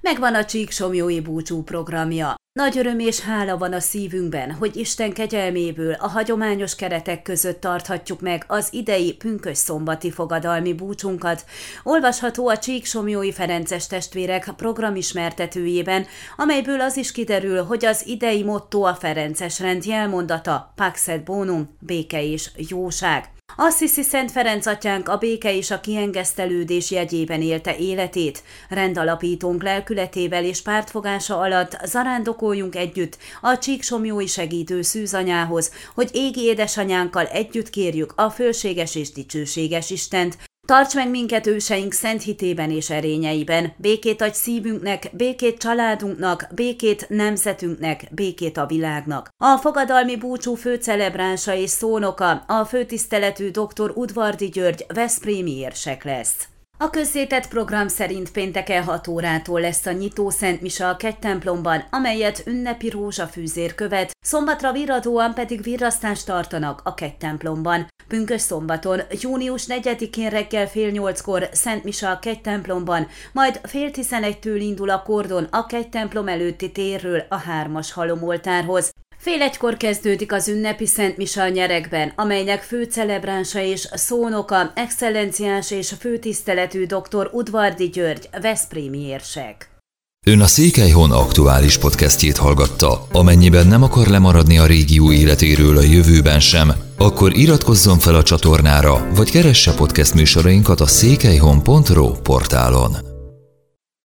Megvan a Csíksomjói búcsú programja. Nagy öröm és hála van a szívünkben, hogy Isten kegyelméből a hagyományos keretek között tarthatjuk meg az idei pünkös szombati fogadalmi búcsunkat. Olvasható a Csíksomjói Ferences testvérek programismertetőjében, amelyből az is kiderül, hogy az idei motto a Ferences rend jelmondata Pax et Bonum, béke és jóság. Assisi Szent Ferenc atyánk a béke és a kiengesztelődés jegyében élte életét. Rendalapítónk lelkületével és pártfogása alatt zarándokoljunk együtt a Csíksomjói segítő szűzanyához, hogy égi édesanyánkkal együtt kérjük a fölséges és dicsőséges Istent, Tarts meg minket őseink szent hitében és erényeiben, békét adj szívünknek, békét családunknak, békét nemzetünknek, békét a világnak. A fogadalmi búcsú főcelebránsa és szónoka a főtiszteletű dr. Udvardi György Veszprémi érsek lesz. A közzétett program szerint pénteken 6 órától lesz a nyitó Szent Misa a templomban, amelyet ünnepi rózsafűzér követ, szombatra virradóan pedig virrasztást tartanak a templomban. Pünkös szombaton, június 4-én reggel fél nyolckor Szent Misa a templomban, majd fél tizenegytől indul a kordon a templom előtti térről a hármas halomoltárhoz. Fél egykor kezdődik az ünnepi Szent Misa nyerekben, amelynek fő celebránsa és szónoka, excellenciás és főtiszteletű dr. Udvardi György, Veszprémi érsek. Ön a Székelyhon aktuális podcastjét hallgatta. Amennyiben nem akar lemaradni a régió életéről a jövőben sem, akkor iratkozzon fel a csatornára, vagy keresse podcast műsorainkat a székelyhon.pro portálon.